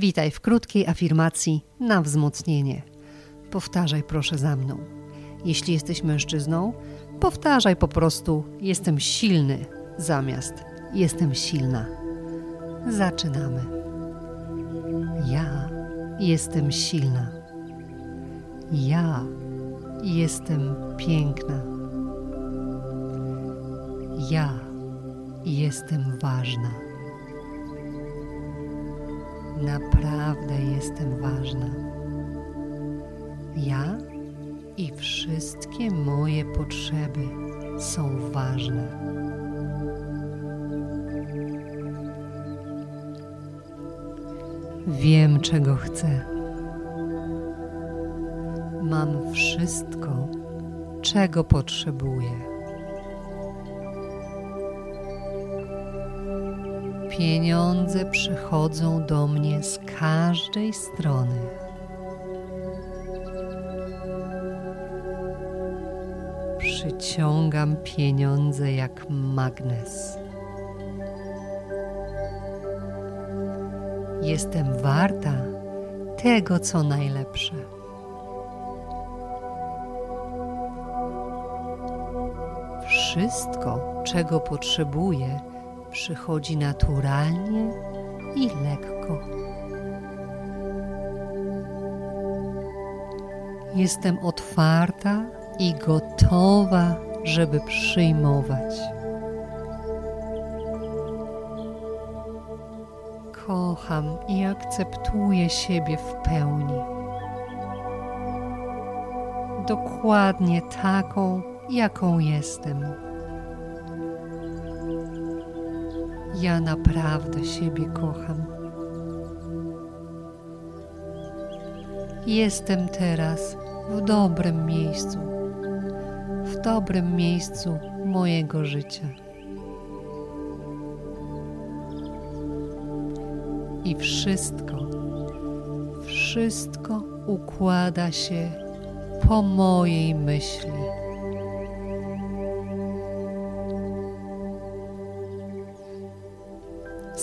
Witaj w krótkiej afirmacji na wzmocnienie. Powtarzaj proszę za mną. Jeśli jesteś mężczyzną, powtarzaj po prostu jestem silny zamiast jestem silna. Zaczynamy. Ja jestem silna. Ja jestem piękna. Ja jestem ważna. Naprawdę jestem ważna. Ja i wszystkie moje potrzeby są ważne. Wiem, czego chcę. Mam wszystko, czego potrzebuję. Pieniądze przychodzą do mnie z każdej strony. Przyciągam pieniądze jak magnes. Jestem warta tego, co najlepsze. Wszystko, czego potrzebuję, przychodzi naturalnie i lekko. Jestem otwarta i gotowa, żeby przyjmować. Kocham i akceptuję siebie w pełni. Dokładnie taką, jaką jestem. Ja naprawdę siebie kocham. Jestem teraz w dobrym miejscu, w dobrym miejscu mojego życia. I wszystko, wszystko układa się po mojej myśli.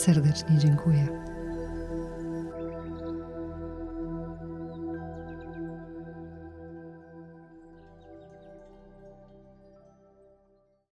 Serdecznie dziękuję.